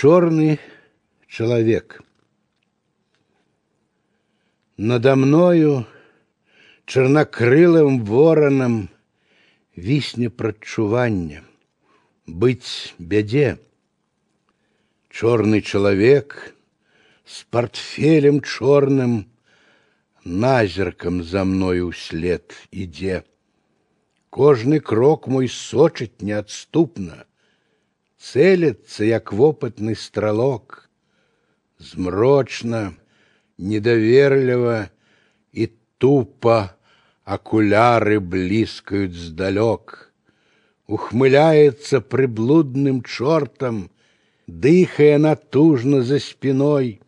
Черный человек. Надо мною чернокрылым вороном вісне прадчуванне быть бяде. Черный человек с портфелем черным назерком за мною услед ідзе. Кожны крок мой сочыць неадступна, целится, як вопытны стралок, змрочна, недоверливо и тупо окуляры блискают сдалек, ухмыляется приблудным чертом, дыхая натужно за спиной.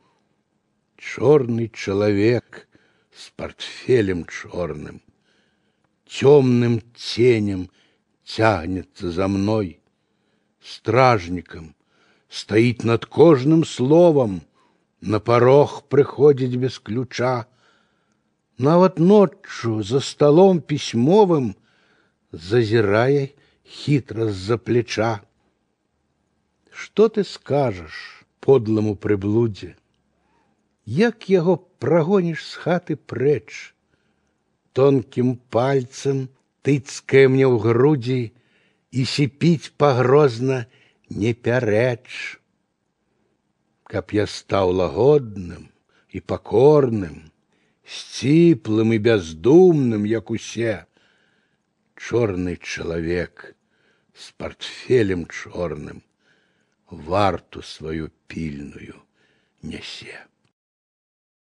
Черный человек с портфелем черным, темным тенем тянется за мной стражником, стоит над кожным словом, на порог приходит без ключа. Нават ночью за столом письмовым зазирая хитро за плеча. Что ты скажешь подлому приблуде? Як яго прогонишь с хаты прэч? Тонким пальцем тыцкая мне ў грудзі і сіпіць пагрозна не пярэч. Каб я стаў лагодным і пакорным, сціплым і бяздумным, як усе, чорны чалавек з портфелем чорным варту сваю пільную нясе.